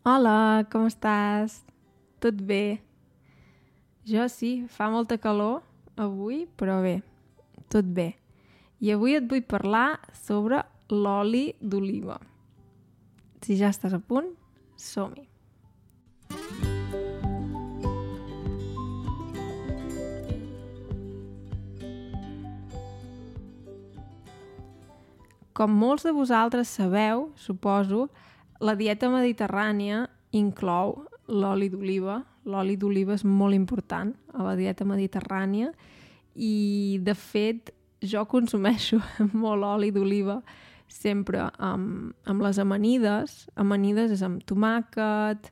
Hola, com estàs? Tot bé? Jo sí, fa molta calor avui, però bé, tot bé. I avui et vull parlar sobre l'oli d'oliva. Si ja estàs a punt, som-hi. Com molts de vosaltres sabeu, suposo, la dieta mediterrània inclou l'oli d'oliva. L'oli d'oliva és molt important a la dieta mediterrània i, de fet, jo consumeixo molt oli d'oliva sempre amb, amb les amanides. Amanides és amb tomàquet,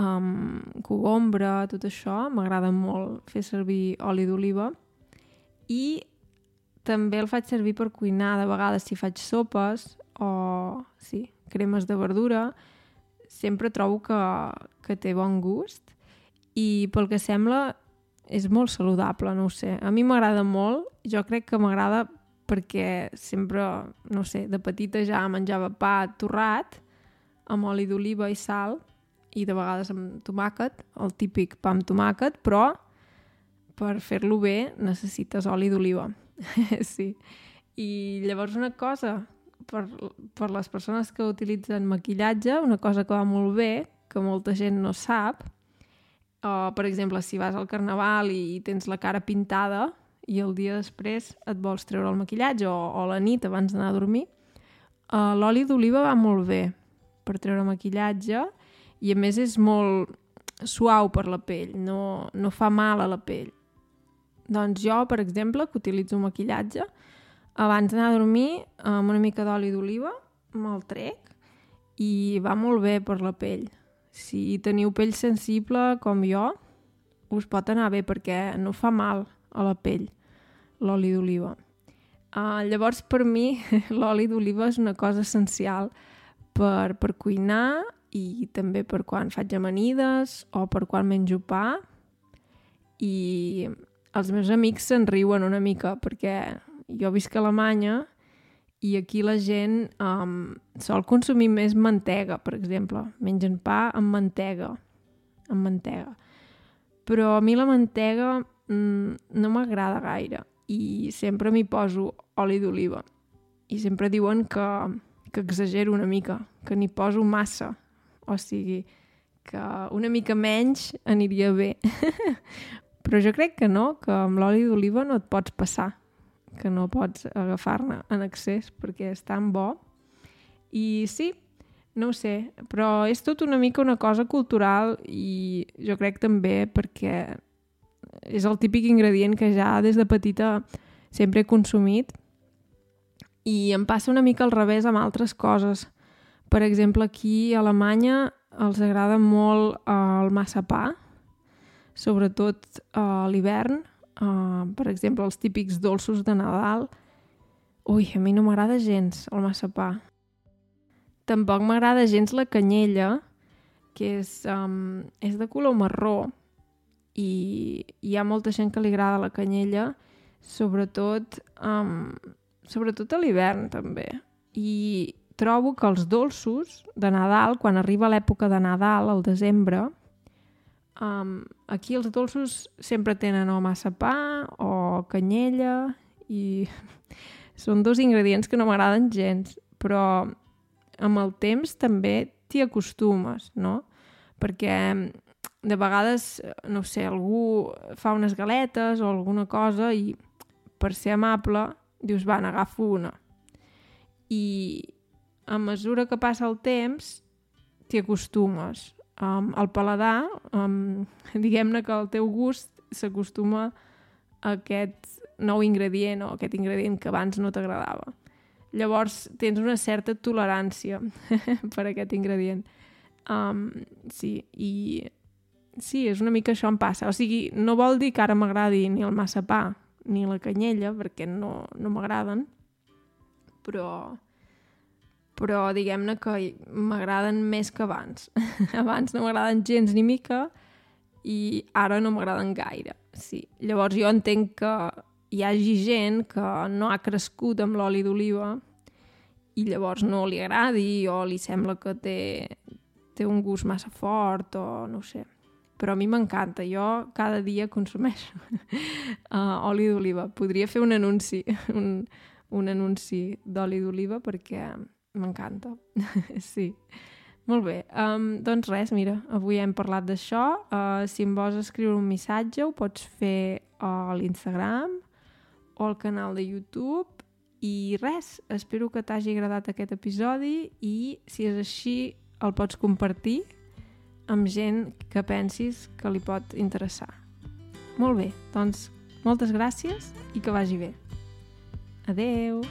amb cogombra, tot això. M'agrada molt fer servir oli d'oliva. I també el faig servir per cuinar, de vegades si faig sopes o sí, cremes de verdura, sempre trobo que, que té bon gust i pel que sembla és molt saludable, no ho sé. A mi m'agrada molt, jo crec que m'agrada perquè sempre, no sé, de petita ja menjava pa torrat amb oli d'oliva i sal i de vegades amb tomàquet, el típic pa amb tomàquet, però per fer-lo bé necessites oli d'oliva. sí. I llavors una cosa per, per les persones que utilitzen maquillatge, una cosa que va molt bé, que molta gent no sap, uh, per exemple, si vas al carnaval i tens la cara pintada i el dia després et vols treure el maquillatge o, o la nit abans d'anar a dormir, uh, l'oli d'oliva va molt bé per treure maquillatge i a més és molt suau per la pell, no, no fa mal a la pell. Doncs jo, per exemple, que utilitzo maquillatge, abans d'anar a dormir amb una mica d'oli d'oliva me'l trec i va molt bé per la pell. Si teniu pell sensible com jo, us pot anar bé perquè no fa mal a la pell l'oli d'oliva. Uh, llavors, per mi, l'oli d'oliva és una cosa essencial per, per cuinar i també per quan faig amanides o per quan menjo pa. I els meus amics se'n riuen una mica perquè jo visc a Alemanya i aquí la gent um, sol consumir més mantega, per exemple. Mengen pa amb mantega. Amb mantega. Però a mi la mantega mm, no m'agrada gaire i sempre m'hi poso oli d'oliva. I sempre diuen que, que exagero una mica, que n'hi poso massa. O sigui, que una mica menys aniria bé. Però jo crec que no, que amb l'oli d'oliva no et pots passar que no pots agafar-ne en excés perquè és tan bo. I sí, no ho sé, però és tot una mica una cosa cultural i jo crec també perquè és el típic ingredient que ja des de petita sempre he consumit i em passa una mica al revés amb altres coses. Per exemple, aquí a Alemanya els agrada molt el massapà, sobretot a l'hivern, Uh, per exemple, els típics dolços de Nadal. Ui, a mi no m'agrada gens el massapà. Tampoc m'agrada gens la canyella, que és, um, és de color marró i hi ha molta gent que li agrada la canyella, sobretot, um, sobretot a l'hivern també. I trobo que els dolços de Nadal, quan arriba l'època de Nadal, al desembre, Um, aquí els dolços sempre tenen o massa pa o canyella i són dos ingredients que no m'agraden gens, però amb el temps també t'hi acostumes, no? Perquè de vegades, no sé, algú fa unes galetes o alguna cosa i per ser amable dius, va, n'agafo una. I a mesura que passa el temps t'hi acostumes um, el paladar, um, diguem-ne que el teu gust s'acostuma a aquest nou ingredient o aquest ingredient que abans no t'agradava. Llavors tens una certa tolerància per aquest ingredient. Um, sí, i sí, és una mica això em passa. O sigui, no vol dir que ara m'agradi ni el massapà ni la canyella, perquè no, no m'agraden, però però diguem-ne que m'agraden més que abans. abans no m'agraden gens ni mica i ara no m'agraden gaire. Sí. Llavors jo entenc que hi hagi gent que no ha crescut amb l'oli d'oliva i llavors no li agradi o li sembla que té té un gust massa fort o no sé. Però a mi m'encanta, jo cada dia consumeixo uh, oli d'oliva. Podria fer un anunci, un, un anunci d'oli d'oliva perquè m'encanta, sí. Molt bé, um, doncs res, mira, avui hem parlat d'això. Uh, si em vols escriure un missatge ho pots fer a l'Instagram o al canal de YouTube i res, espero que t'hagi agradat aquest episodi i si és així el pots compartir amb gent que pensis que li pot interessar. Molt bé, doncs moltes gràcies i que vagi bé. Adeu!